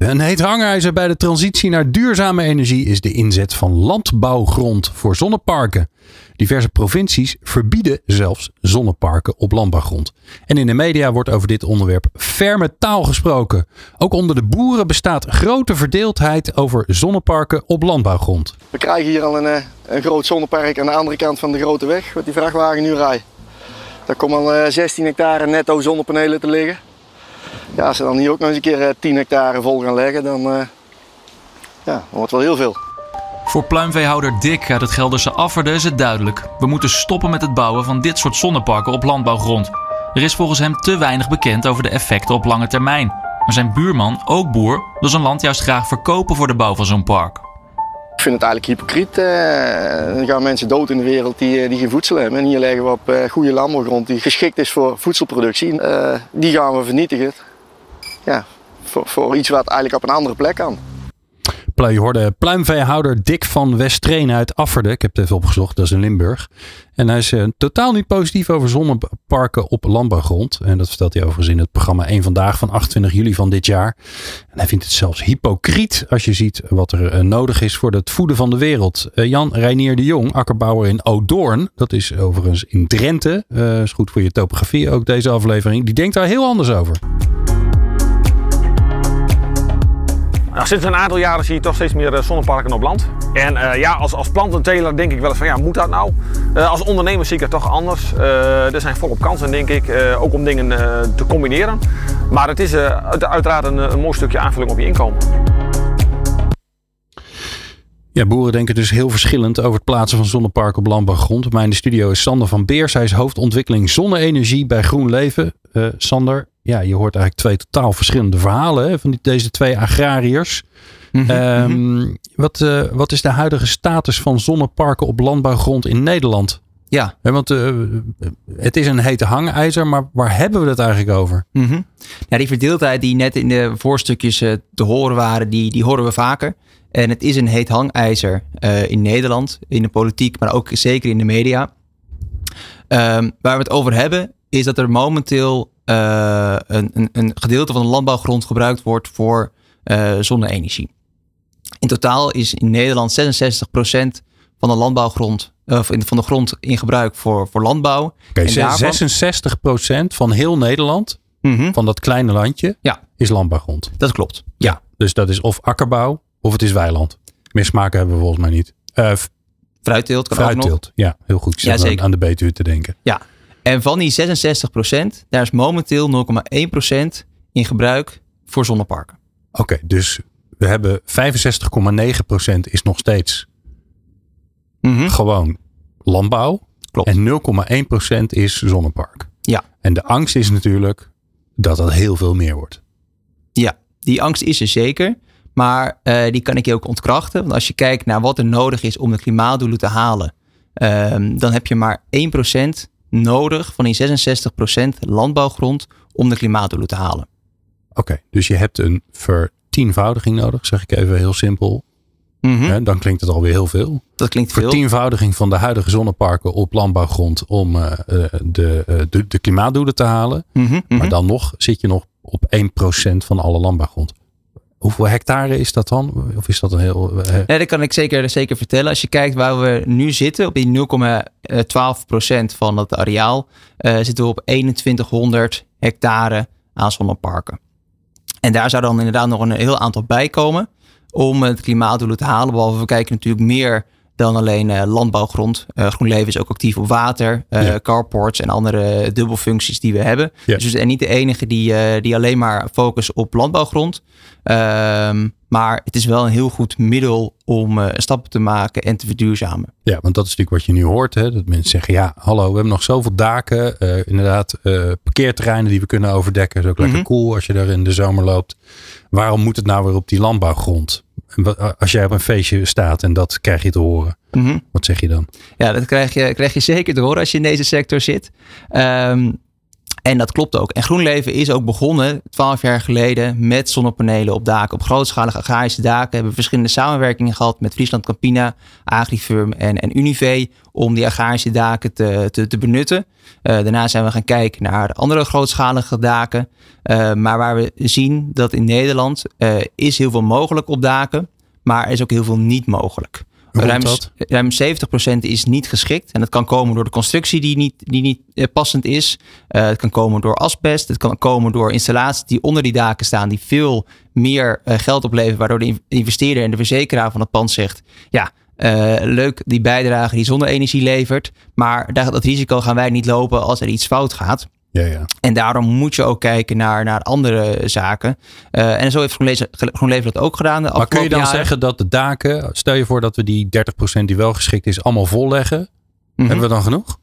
Een heet hangijzer bij de transitie naar duurzame energie is de inzet van landbouwgrond voor zonneparken. Diverse provincies verbieden zelfs zonneparken op landbouwgrond. En in de media wordt over dit onderwerp ferme taal gesproken. Ook onder de boeren bestaat grote verdeeldheid over zonneparken op landbouwgrond. We krijgen hier al een, eh, een groot zonnepark aan de andere kant van de grote weg, wat die vrachtwagen nu rijdt. Daar komen al 16 eh, hectare netto zonnepanelen te liggen. Ja, als ze dan hier ook nog eens een keer 10 eh, hectare vol gaan leggen, dan, uh, ja, dan wordt wel heel veel. Voor pluimveehouder Dick uit het Gelderse Afferde is het duidelijk. We moeten stoppen met het bouwen van dit soort zonneparken op landbouwgrond. Er is volgens hem te weinig bekend over de effecten op lange termijn. Maar zijn buurman, ook boer, wil zijn land juist graag verkopen voor de bouw van zo'n park. Ik vind het eigenlijk hypocriet. Eh, er gaan mensen dood in de wereld die, die geen voedsel hebben. En hier leggen we op goede landbouwgrond die geschikt is voor voedselproductie. die gaan we vernietigen ja, voor, voor iets wat eigenlijk op een andere plek kan. Je hoorde pluimveehouder Dick van Westreen uit Afferde. Ik heb het even opgezocht, dat is in Limburg. En hij is uh, totaal niet positief over zonneparken op landbouwgrond. En dat vertelt hij overigens in het programma 1 Vandaag van 28 juli van dit jaar. En hij vindt het zelfs hypocriet als je ziet wat er uh, nodig is voor het voeden van de wereld. Uh, Jan Reinier de Jong, akkerbouwer in Odoorn. Dat is overigens in Drenthe. is goed voor je topografie ook deze aflevering. Die denkt daar heel anders over. Nou, sinds een aantal jaren zie je toch steeds meer eh, zonneparken op land. En uh, ja, als, als plantenteler denk ik wel eens van ja, moet dat nou? Uh, als ondernemer zie ik het toch anders. Er zijn volop kansen denk ik, ook om dingen te combineren. Maar het is uiteraard een, een mooi stukje aanvulling op je inkomen. Ja, boeren denken dus heel verschillend over het plaatsen van zonneparken op landbouwgrond. Maar in de studio is Sander van Beers. Hij is hoofdontwikkeling zonne-energie bij GroenLeven. Uh, Sander, ja, je hoort eigenlijk twee totaal verschillende verhalen hè, van die, deze twee agrariërs. Mhm, um, mm wat, uh, wat is de huidige status van zonneparken op landbouwgrond in Nederland? Ja. want uh, het is een hete hangijzer, maar waar hebben we het eigenlijk over? Mm -hmm. Ja, die verdeeldheid die net in de voorstukjes uh, te horen waren, die, die horen we vaker. En het is een heet hangijzer in Nederland, in de politiek, maar ook zeker in de media. Um, waar we het over hebben, is dat er momenteel uh, een, een, een, gedeelte van de landbouwgrond gebruikt wordt voor uh, zonne-energie. In totaal is in Nederland 66% van de landbouwgrond, of van de grond in gebruik voor, voor landbouw. Oké, okay, 66% van heel Nederland, mm -hmm. van dat kleine landje, ja. is landbouwgrond. Dat klopt. Ja. ja. Dus dat is of akkerbouw of het is weiland. Meer smaken hebben we volgens mij niet. Uh, fruitteelt kan fruitteelt, ook nog. ja, heel goed. Ja, zeker. aan de Betuwe te denken. Ja, en van die 66%, daar is momenteel 0,1% in gebruik voor zonneparken. Oké, dus we hebben 65,9% is nog steeds mm -hmm. gewoon landbouw. Klopt. En 0,1% is zonnepark. Ja. En de angst is natuurlijk dat dat heel veel meer wordt. Ja, die angst is er zeker. Maar uh, die kan ik je ook ontkrachten. Want als je kijkt naar wat er nodig is om de klimaatdoelen te halen, um, dan heb je maar 1% nodig van die 66% landbouwgrond om de klimaatdoelen te halen. Oké, dus je hebt een vertienvoudiging nodig, zeg ik even heel simpel. Mm -hmm. dan klinkt het alweer heel veel. Dat klinkt veel. Vertienvoudiging van de huidige zonneparken op landbouwgrond om uh, de, uh, de, de, klimaatdoelen te halen. Mm -hmm, maar dan nog zit je nog op 1% van alle landbouwgrond. Hoeveel hectare is dat dan? Of is dat een heel. Nee, dat kan ik zeker, zeker vertellen. Als je kijkt waar we nu zitten, op die 0,12% van het areaal, uh, zitten we op 2100 hectare aan zonneparken. En daar zou dan inderdaad nog een heel aantal bij komen om het klimaatdoelen te halen. Behalve we kijken natuurlijk meer dan alleen uh, landbouwgrond. Uh, GroenLeven is ook actief op water, uh, ja. carports en andere dubbelfuncties die we hebben. Ja. Dus we zijn niet de enige die, die alleen maar focussen op landbouwgrond. Ehm, maar het is wel een heel goed middel om stappen te maken en te verduurzamen. Ja, want dat is natuurlijk wat je nu hoort. Hè? Dat mensen zeggen, ja, hallo, we hebben nog zoveel daken. inderdaad, parkeerterreinen die we kunnen overdekken. Dat is ook lekker mm -hmm. cool als je daar in de zomer loopt. Waarom moet het nou weer op die landbouwgrond? Als jij op een feestje staat en dat krijg je te horen, Mhm. wat zeg je dan? Ja, dat krijg je, krijg je zeker te horen als je in deze sector zit. Ehm, en dat klopt ook. En GroenLeven is ook begonnen twaalf jaar geleden met zonnepanelen op daken. Op grootschalige agrarische daken hebben we verschillende samenwerkingen gehad met Friesland Campina, Agrifirm en, en Unive om die agrarische daken te, te, te benutten. Eh, daarna zijn we gaan kijken naar andere grootschalige daken. Eh, maar waar we zien dat in Nederland eh, is heel veel mogelijk op daken, maar er is ook heel veel niet mogelijk. Ruim, ruim 70% is niet geschikt. En dat kan komen door de constructie die niet, die niet eh, passend is. Eh, het kan komen door asbest. Het kan komen door installaties die onder die daken staan. Die veel meer eh, geld opleveren. Waardoor de in- investeerder en de verzekeraar van het pand zegt. Ja, leuk die bijdrage die zonne-energie levert. Maar dat risico gaan wij niet lopen als er iets fout gaat. Ja, ja. En daarom moet je ook kijken naar, naar andere zaken. Eh, en zo heeft GroenLeven, GroenLeven dat ook gedaan. Maar kun je dan jaren. zeggen dat de daken, stel je voor dat we die 30% die wel geschikt is, allemaal volleggen. Mhm. Hebben we dan genoeg?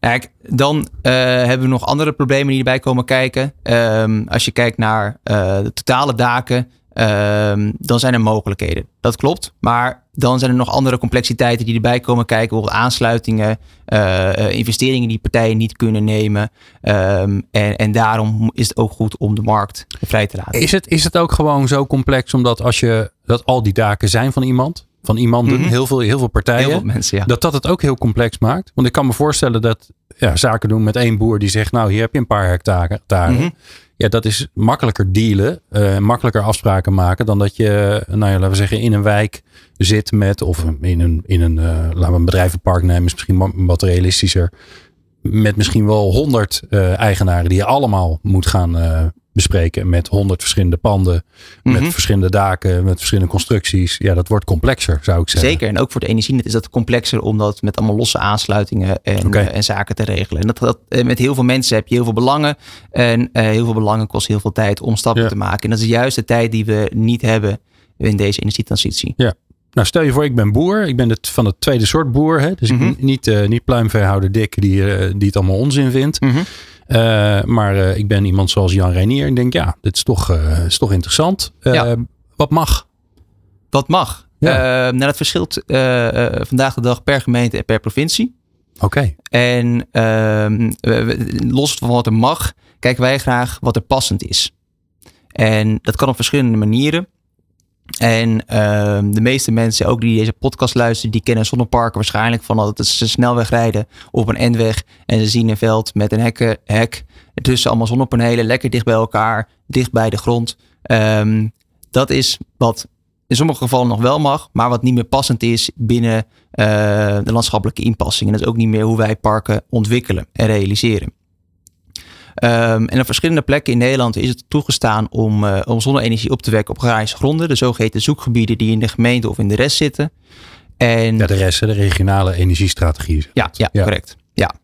Kijk, dan eh, hebben we nog andere problemen die erbij komen kijken. Ehm, als je kijkt naar eh, de totale daken, ehm, dan zijn er mogelijkheden. Dat klopt. Maar dan zijn er nog andere complexiteiten die erbij komen kijken. Bijvoorbeeld aansluitingen, eh, eh, investeringen die partijen niet kunnen nemen. Ehm, en, en daarom is het ook goed om de markt vrij te laten. Is het, is het ook gewoon zo complex omdat als je, dat al die daken zijn van iemand, van iemanden, Mhm. heel, veel, heel veel partijen, Heel veel mensen, ja. dat dat het ook heel complex maakt? Want ik kan me voorstellen dat ja, zaken doen met één boer die zegt, nou hier heb je een paar hectare. Mhm. Ja, dat is makkelijker dealen, eh, makkelijker afspraken maken dan dat je, nou ja, laten we zeggen, in een wijk zit met, of in een, in een eh, laten we een bedrijvenpark nemen, is misschien wa- wat realistischer, met misschien wel honderd eh, eigenaren die je allemaal moet gaan eh, bespreken met honderd verschillende panden, Mhm. met verschillende daken, met verschillende constructies. Ja, dat wordt complexer, zou ik zeggen. Zeker. En ook voor de energienet is dat complexer om dat met allemaal losse aansluitingen en, eh, en zaken te regelen. En dat, dat, eh, met heel veel mensen heb je heel veel belangen. En eh, heel veel belangen kost heel veel tijd om stappen Ja. te maken. En dat is juist de tijd die we niet hebben in deze energietransitie. Nou, stel je voor, ik ben boer. Ik ben het, van het tweede soort boer. Hè? Dus ik Mhm. ben niet, eh, niet pluimveehouder Dick die, die het allemaal onzin vindt. Eh, maar eh, ik ben iemand zoals Jan Reinier. En denk, ja, dit is toch, eh, is toch interessant. Eh, Ja. Wat mag? Wat mag? Ja. Eh, nou, dat verschilt eh, eh, vandaag de dag per gemeente en per provincie. Oké. En ehm, los van wat er mag, kijken wij graag wat er passend is. En dat kan op verschillende manieren. En ehm, de meeste mensen, ook die deze podcast luisteren, die kennen zonneparken waarschijnlijk van dat ze snelweg rijden op een N-weg. En ze zien een veld met een hekken, hek. Ertussen allemaal zonnepanelen, lekker dicht bij elkaar, dicht bij de grond. Ehm, dat is wat in sommige gevallen nog wel mag, maar wat niet meer passend is binnen eh, de landschappelijke inpassing. En dat is ook niet meer hoe wij parken ontwikkelen en realiseren. Ehm, en op verschillende plekken in Nederland is het toegestaan om, eh, om zonne-energie op te wekken op agrarische gronden. De zogeheten zoekgebieden die in de gemeente of in de rest zitten. En Ja, de rest, de regionale energiestrategie. ja, ja, Ja. correct. Ja.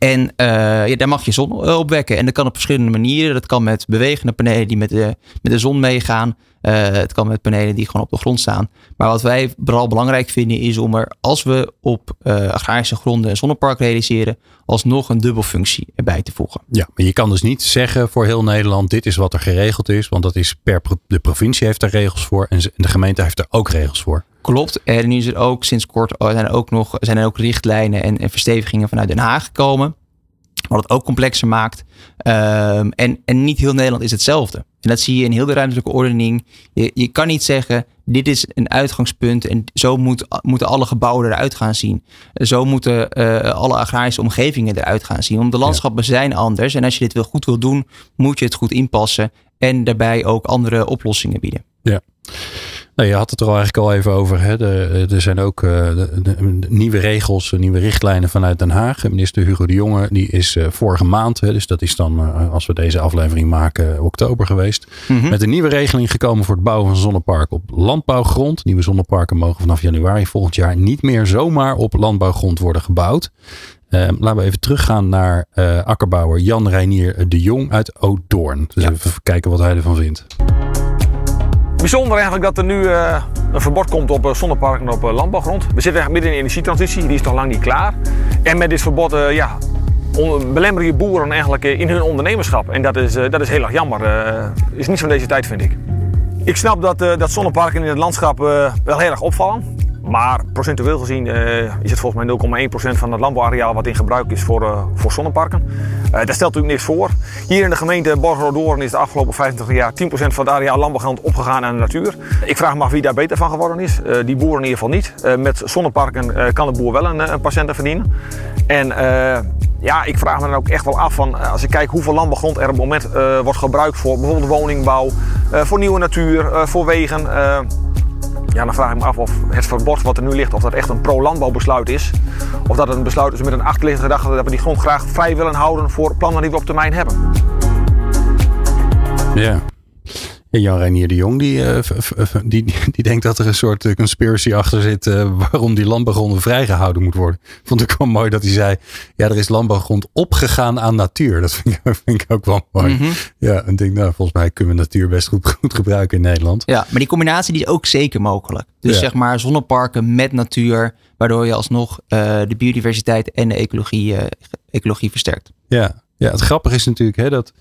En eh, ja, daar mag je zon eh, opwekken. En dat kan op verschillende manieren. Dat kan met bewegende panelen die met de, met de zon meegaan. Eh, het kan met panelen die gewoon op de grond staan. Maar wat wij vooral belangrijk vinden is om er, als we op agrarische gronden een zonnepark realiseren, alsnog een dubbelfunctie erbij te voegen. Ja, maar je kan dus niet zeggen voor heel Nederland, dit is wat er geregeld is. Want dat is per, de provincie heeft daar regels voor en de gemeente heeft er ook regels voor. Klopt. En nu is er ook sinds kort oh, zijn er ook nog zijn er ook richtlijnen en, en verstevigingen vanuit Den Haag gekomen. Wat het ook complexer maakt. Ehm, en, en niet heel Nederland is hetzelfde. En dat zie je in heel de ruimtelijke ordening. Je, je kan niet zeggen, dit is een uitgangspunt en zo moet, moeten alle gebouwen eruit gaan zien. Zo moeten eh, alle agrarische omgevingen eruit gaan zien. Want de landschappen zijn anders. En als je dit wel goed wil doen, moet je het goed inpassen. En daarbij ook andere oplossingen bieden. Nou, je had het er al eigenlijk al even over. Hè? De, er zijn ook eh, de, nieuwe regels, nieuwe richtlijnen vanuit Den Haag. Minister Hugo de Jonge die is eh, vorige maand, hè, dus dat is dan eh, als we deze aflevering maken, oktober geweest. Met een nieuwe regeling gekomen voor het bouwen van zonneparken op landbouwgrond. Nieuwe zonneparken mogen vanaf januari volgend jaar niet meer zomaar op landbouwgrond worden gebouwd. Eh, laten we even teruggaan naar eh, akkerbouwer Jan Reinier de Jong uit Ouddoorn. Dus Ja. even kijken wat hij ervan vindt. Bijzonder eigenlijk dat er nu eh, een verbod komt op eh, zonneparken op eh, landbouwgrond. We zitten eigenlijk midden in de energietransitie, die is nog lang niet klaar. En met dit verbod eh, ja, belemmeren je boeren eigenlijk in hun ondernemerschap. En dat is, dat is heel erg jammer. Is niet van deze tijd, vind ik. Ik snap dat, uh, dat zonneparken in het landschap uh, wel heel erg opvallen. Maar procentueel gezien uh, is het volgens mij 0,1% van het landbouwareaal wat in gebruik is voor, uh, voor zonneparken. Uh, daar stelt natuurlijk niks voor. Hier in de gemeente Borgerdoorn is de afgelopen 25 jaar 10% van het areaal landbouwgrond opgegaan aan de natuur. Ik vraag me af wie daar beter van geworden is. die boeren in ieder geval niet. met zonneparken kan de boer wel een, een patiënten verdienen. En ja, ik vraag me dan ook echt wel af van als ik kijk hoeveel landbouwgrond er op het moment wordt gebruikt voor bijvoorbeeld woningbouw, voor nieuwe natuur, voor wegen. Ja, dan vraag ik me af of het verbod wat er nu ligt, of dat echt een pro-landbouwbesluit is. Of dat het een besluit is met een achterliggende gedachte dat we die grond graag vrij willen houden voor plannen die we op termijn hebben. Ja. Jan Reinier de Jong die, uh, die, die denkt dat er een soort eh, conspiracy achter zit uh, waarom die landbouwgrond vrijgehouden moet worden. Vond ik wel mooi dat hij zei, ja er is landbouwgrond opgegaan aan natuur. Dat vind ik, vind ik ook wel mooi. Mm -hmm. Ja, en denk nou volgens mij kunnen we natuur best goed, goed gebruiken in Nederland. Ja, maar die combinatie die is ook zeker mogelijk. Dus ja. zeg maar zonneparken met natuur, waardoor je alsnog uh, de biodiversiteit en de ecologie, ecologie versterkt. Ja. ja, het grappige is natuurlijk hè, dat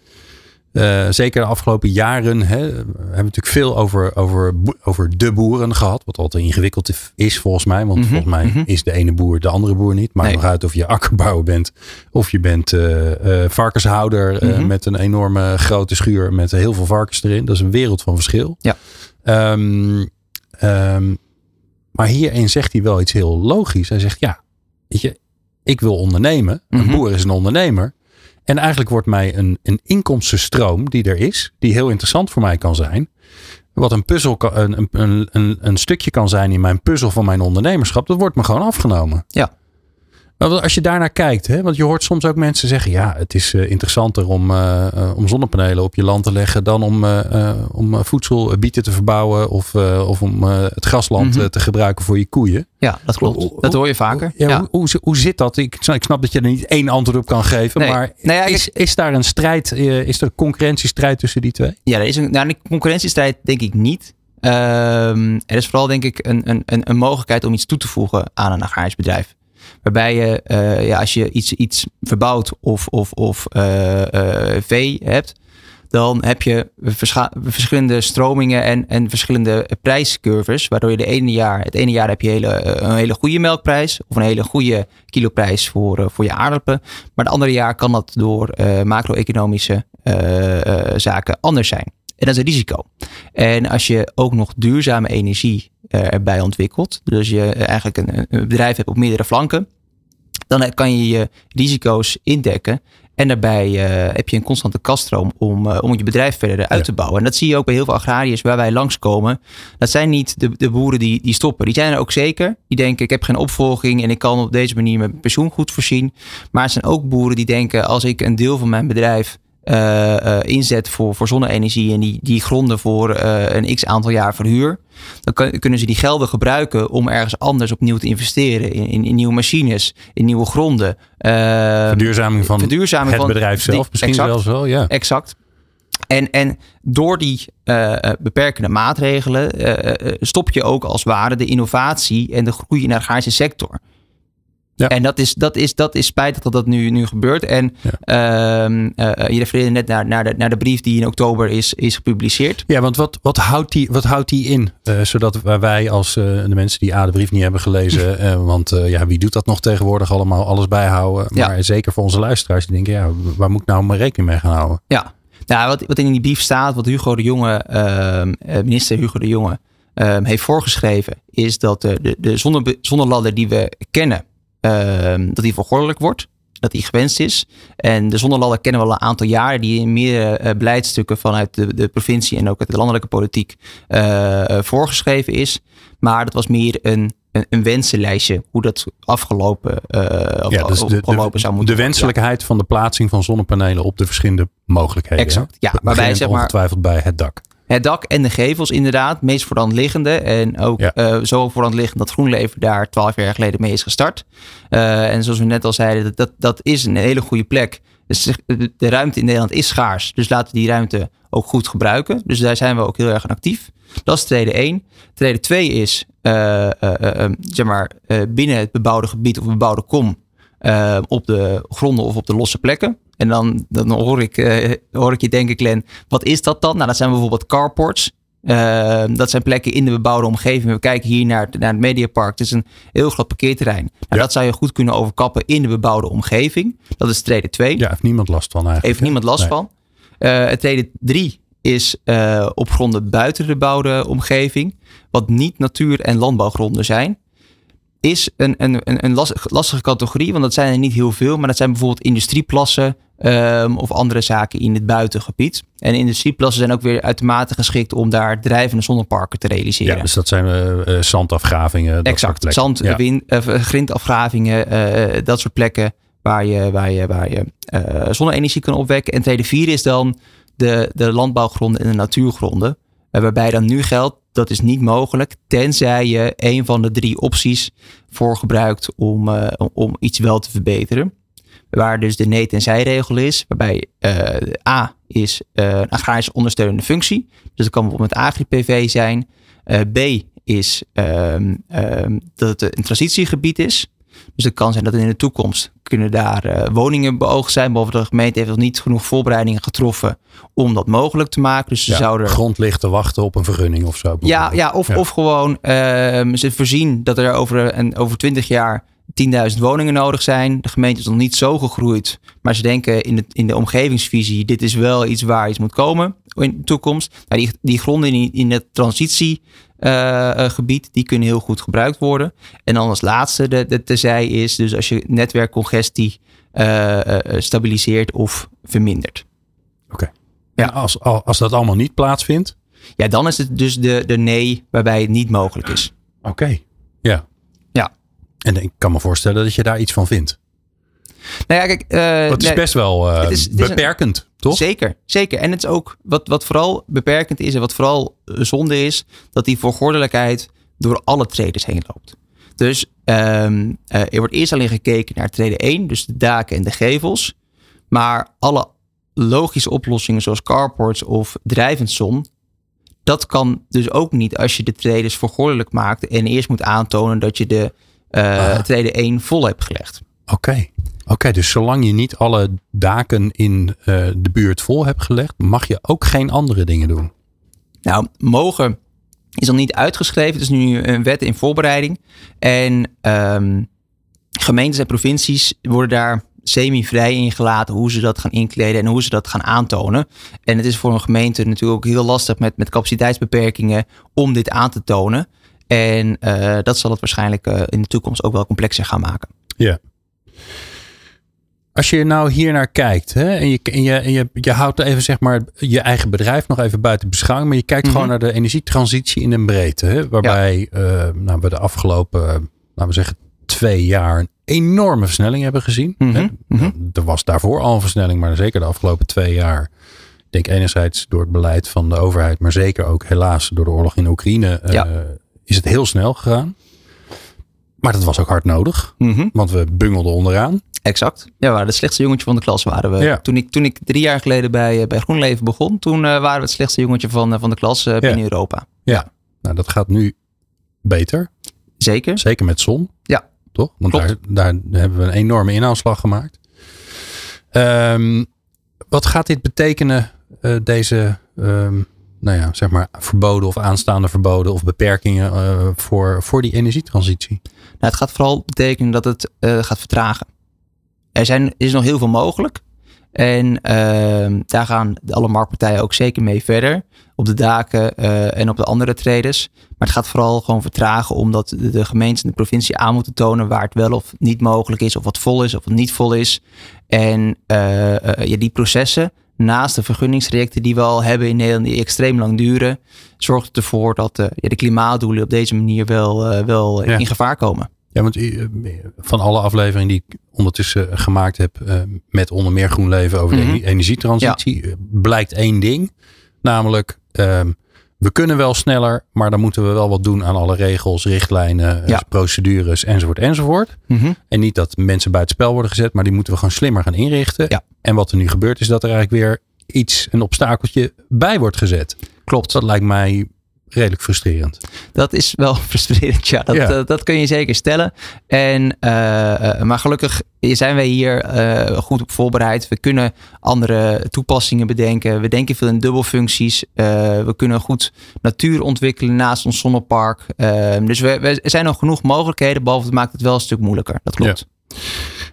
uh, zeker de afgelopen jaren hè, we hebben natuurlijk veel over, over, over de boeren gehad. Wat altijd ingewikkeld is volgens mij. Want mm -hmm, volgens mij mm -hmm. is de ene boer de andere boer niet. Nee. nog uit of je akkerbouwer bent. Of je bent uh, uh, varkenshouder mm -hmm. met een enorme grote schuur met heel veel varkens erin. Dat is een wereld van verschil. Ja. Um, um, maar hierin zegt hij wel iets heel logisch. Hij zegt ja, weet je, ik wil ondernemen. Een boer is een ondernemer. En eigenlijk wordt mij een, een inkomstenstroom die er is, die heel interessant voor mij kan zijn. Wat een puzzel, een, een, een, een stukje kan zijn in mijn puzzel van mijn ondernemerschap, dat wordt me gewoon afgenomen. Ja. Als je daarnaar kijkt, hè, want je hoort soms ook mensen zeggen: ja, het is uh, interessanter om, uh, uh, om zonnepanelen op je land te leggen dan om, om voedselbieten te verbouwen of, of om het grasland mm -hmm. te gebruiken voor je koeien. Ja, dat klopt. Dat hoor je vaker. Ja, ja. Hoe, hoe, hoe, zit dat? Ik, ik snap dat je er niet één antwoord op kan geven, nee. maar nou ja, is, is daar een strijd, is er een concurrentiestrijd tussen die twee? Ja, er is een, nou, een concurrentiestrijd denk ik niet. Um, er is vooral denk ik een, een, een mogelijkheid om iets toe te voegen aan een agrarisch bedrijf. Waarbij je, uh, ja, als je iets, iets verbouwt of, of, of uh, uh, vee hebt, dan heb je verschillende stromingen en, en verschillende prijscurves. Waardoor je de ene jaar, het ene jaar heb je hele, een hele goede melkprijs of een hele goede kiloprijs voor, voor je aardappelen. Maar het andere jaar kan dat door macro-economische zaken anders zijn. En dat is een risico. En als je ook nog duurzame energie uh, erbij ontwikkelt, dus je eigenlijk een, een, bedrijf hebt op meerdere flanken, dan kan je je risico's indekken. En daarbij uh, heb je een constante kaststroom om, uh, om je bedrijf verder uit ja. te bouwen. En dat zie je ook bij heel veel agrariërs waar wij langskomen. Dat zijn niet de, de boeren die, die stoppen. Die zijn er ook zeker. Die denken, ik heb geen opvolging en ik kan op deze manier mijn pensioen goed voorzien. Maar het zijn ook boeren die denken, als ik een deel van mijn bedrijf uh, uh, inzet voor, voor zonne-energie en die, die gronden voor uh, een x aantal jaar verhuur, dan kunnen ze die gelden gebruiken om ergens anders opnieuw te investeren. In, in, in nieuwe machines, in nieuwe gronden. verduurzaming van verduurzaming het van, bedrijf zelf, die, misschien exact, zelfs wel. Ja. Exact. En, en door die beperkende maatregelen stop je ook als ware de innovatie en de groei in de agrarische sector. Ja. En dat is, dat, is, dat is spijtig dat dat nu, nu gebeurt. En ja. uh, uh, je refereerde net naar, naar, de, naar de brief die in oktober is, is gepubliceerd. Ja, want wat, wat, houdt, die, wat houdt die in? Uh, zodat wij als de mensen die A, de brief niet hebben gelezen. want ja, wie doet dat nog tegenwoordig allemaal? Alles bijhouden. Maar ja. zeker voor onze luisteraars die denken, ja, waar moet ik nou mijn rekening mee gaan houden? Ja, nou, wat, wat in die brief staat, wat Hugo de Jonge, ehm, minister Hugo de Jonge, ehm, heeft voorgeschreven, is dat de, de, de zonne, zonneladder die we kennen dat die vergordelijk wordt. Dat die gewenst is. En de zonneladder kennen we al een aantal jaren. Die in meerdere uh, beleidstukken vanuit de, de provincie en ook uit de landelijke politiek uh, voorgeschreven is. Maar dat was meer een, een, een wensenlijstje. Hoe dat afgelopen, uh, ja, dus de, de, zou moeten De wenselijkheid ja. van de plaatsing van zonnepanelen op de verschillende mogelijkheden. Exact. Ja, waarbij zeg maar. Ongetwijfeld bij het dak. Het dak en de gevels inderdaad, meest voor liggende. En ook ja. uh, zo voor de hand liggend dat GroenLeven daar twaalf jaar geleden mee is gestart. Uh, en zoals we net al zeiden, dat, dat, dat is een hele goede plek. Dus de ruimte in Nederland is schaars. Dus laten we die ruimte ook goed gebruiken. Dus daar zijn we ook heel erg aan actief. Dat is trede 1. Trede 2 is uh, zeg maar, binnen het bebouwde gebied of bebouwde kom op de gronden of op de losse plekken. En dan, dan hoor, ik, uh, hoor ik je denken, Glenn, wat is dat dan? Nou, dat zijn bijvoorbeeld carports. Uh, dat zijn plekken in de bebouwde omgeving. We kijken hier naar, naar het Mediapark. Het is een heel groot parkeerterrein. Nou, Ja. Dat zou je goed kunnen overkappen in de bebouwde omgeving. Dat is trede 2. Ja, heeft niemand last van eigenlijk. Heeft niemand last Nee. van. Eh het trede 3 is eh, op gronden buiten de bebouwde omgeving. Wat niet natuur- en landbouwgronden zijn. Is een, een, een, een las- lastige categorie. Want dat zijn er niet heel veel. Maar dat zijn bijvoorbeeld industrieplassen. Ehm, of andere zaken in het buitengebied. En industrieplassen zijn ook weer uitermate geschikt om daar drijvende zonneparken te realiseren. Ja, dus dat zijn eh, zandafgravingen. dat Exact. Zand, Ja. eh, grindafgravingen, dat soort plekken waar je, waar je, waar je zonne-energie kan opwekken. En tweede vier is dan de, de landbouwgronden en de natuurgronden. Waarbij dan nu geldt, dat is niet mogelijk, tenzij je een van de drie opties voor gebruikt om, om- om iets wel te verbeteren. Waar dus de nee tenzij regel is, waarbij eh, A is eh, een agrarisch ondersteunende functie. Dus dat kan bijvoorbeeld met agri-PV zijn. Eh, B is ehm, ehm, dat het een transitiegebied is. Dus het kan zijn dat in de toekomst kunnen daar woningen beoogd zijn. Behalve de gemeente heeft nog niet genoeg voorbereidingen getroffen om dat mogelijk te maken. Dus ze Ja, zouden grond ligt te wachten op een vergunning of zo. ja, ja, of, Ja. of gewoon ehm, ze voorzien dat er over, een, over 20 jaar 10.000 woningen nodig zijn. De gemeente is nog niet zo gegroeid. Maar ze denken in de, in de omgevingsvisie, dit is wel iets waar iets moet komen in de toekomst. Nou, die, die gronden in, in het transitiegebied, die kunnen heel goed gebruikt worden. En dan als laatste de, de terzij is, dus als je netwerkcongestie eh, stabiliseert of vermindert. Ja, als, als dat allemaal niet plaatsvindt. Ja, dan is het dus de, de nee waarbij het niet mogelijk is. Oké. Ja. En ik kan me voorstellen dat je daar iets van vindt. Nou ja, kijk, het is nee, best wel eh, het is- het is een- beperkend, toch? Zeker, zeker. En het is ook wat, wat vooral beperkend is en wat vooral eh, zonde is, dat die voorgordelijkheid door alle traders heen loopt. Dus eh, er wordt eerst alleen gekeken naar trede 1, dus de daken en de gevels. Maar alle logische oplossingen zoals carports of drijvend zon, dat kan dus ook niet als je de traders voorgordelijk maakt en eerst moet aantonen dat je de eh Ah. trede 1 vol hebt gelegd. Oké. Oké, dus zolang je niet alle daken in eh, de buurt vol hebt gelegd, mag je ook geen andere dingen doen. Nou, mogen is nog niet uitgeschreven. Het is nu een wet in voorbereiding. En ehm, gemeentes en provincies worden daar semi-vrij in gelaten hoe ze dat gaan inkleden en hoe ze dat gaan aantonen. En het is voor een gemeente natuurlijk ook heel lastig met, met capaciteitsbeperkingen om dit aan te tonen. En eh, dat zal het waarschijnlijk eh, in de toekomst ook wel complexer gaan maken. Ja. Als je nou hier naar kijkt hè, en, je, en, je, en je, je houdt even zeg maar je eigen bedrijf nog even buiten beschouwing, maar je kijkt Mhm. gewoon naar de energietransitie in een breedte. Hè, waarbij eh, nou, we de afgelopen, laten we zeggen, twee jaar een enorme versnelling hebben gezien. Mhm, Hè. mhm. Nou, Er was daarvoor al een versnelling, maar zeker de afgelopen twee jaar. Ik denk enerzijds door het beleid van de overheid, maar zeker ook helaas door de oorlog in Oekraïne Ja. Is het heel snel gegaan. Maar dat was ook hard nodig, want we bungelden onderaan. Exact. Ja, we waren het slechtste jongetje van de klas waren we. Ja. Toen, ik, toen ik drie jaar geleden bij, eh, bij GroenLeven begon, toen eh, waren we het slechtste jongetje van, eh, van de klas eh, binnen Europa. Ja, nou dat gaat nu beter. Zeker. Zeker met zon. Ja. Toch? Want daar, daar hebben we een enorme inhaalslag gemaakt. Ehm, wat gaat dit betekenen, deze ehm, nou ja, zeg maar verboden of aanstaande verboden of beperkingen eh, voor, voor die energietransitie? Nou, het gaat vooral betekenen dat het eh, gaat vertragen. Er zijn, is nog heel veel mogelijk. En ehm, daar gaan alle marktpartijen ook zeker mee verder. Op de daken eh, en op de andere traders. Maar het gaat vooral gewoon vertragen omdat de, gemeentes en de provincie aan moeten tonen waar het wel of niet mogelijk is. Of wat vol is of wat niet vol is. En ja, die processen, naast de vergunningstrajecten die we al hebben in Nederland, die extreem lang duren, zorgt het ervoor dat eh, de klimaatdoelen op deze manier wel, eh, wel Ja. in gevaar komen. Ja, want eh, van alle afleveringen die ik ondertussen gemaakt heb met onder meer GroenLeven over Mhm. de energietransitie, eh, blijkt één ding. Namelijk, ehm, we kunnen wel sneller, maar dan moeten we wel wat doen aan alle regels, richtlijnen, eh, Ja. procedures enzovoort enzovoort. En niet dat mensen buitenspel worden gezet, maar die moeten we gewoon slimmer gaan inrichten. Ja. En wat er nu gebeurt is dat er eigenlijk weer iets, een obstakeltje bij wordt gezet. Klopt. Dat lijkt mij redelijk frustrerend. Dat is wel frustrerend, ja. Dat, Ja. Dat, dat kun je zeker stellen. En, eh, eh, maar gelukkig zijn wij hier eh, goed op voorbereid. We kunnen andere toepassingen bedenken. We denken veel in dubbelfuncties. Eh, we kunnen goed natuur ontwikkelen naast ons zonnepark. Eh, dus we, we, er zijn nog genoeg mogelijkheden, behalve het maakt het wel een stuk moeilijker. Dat klopt.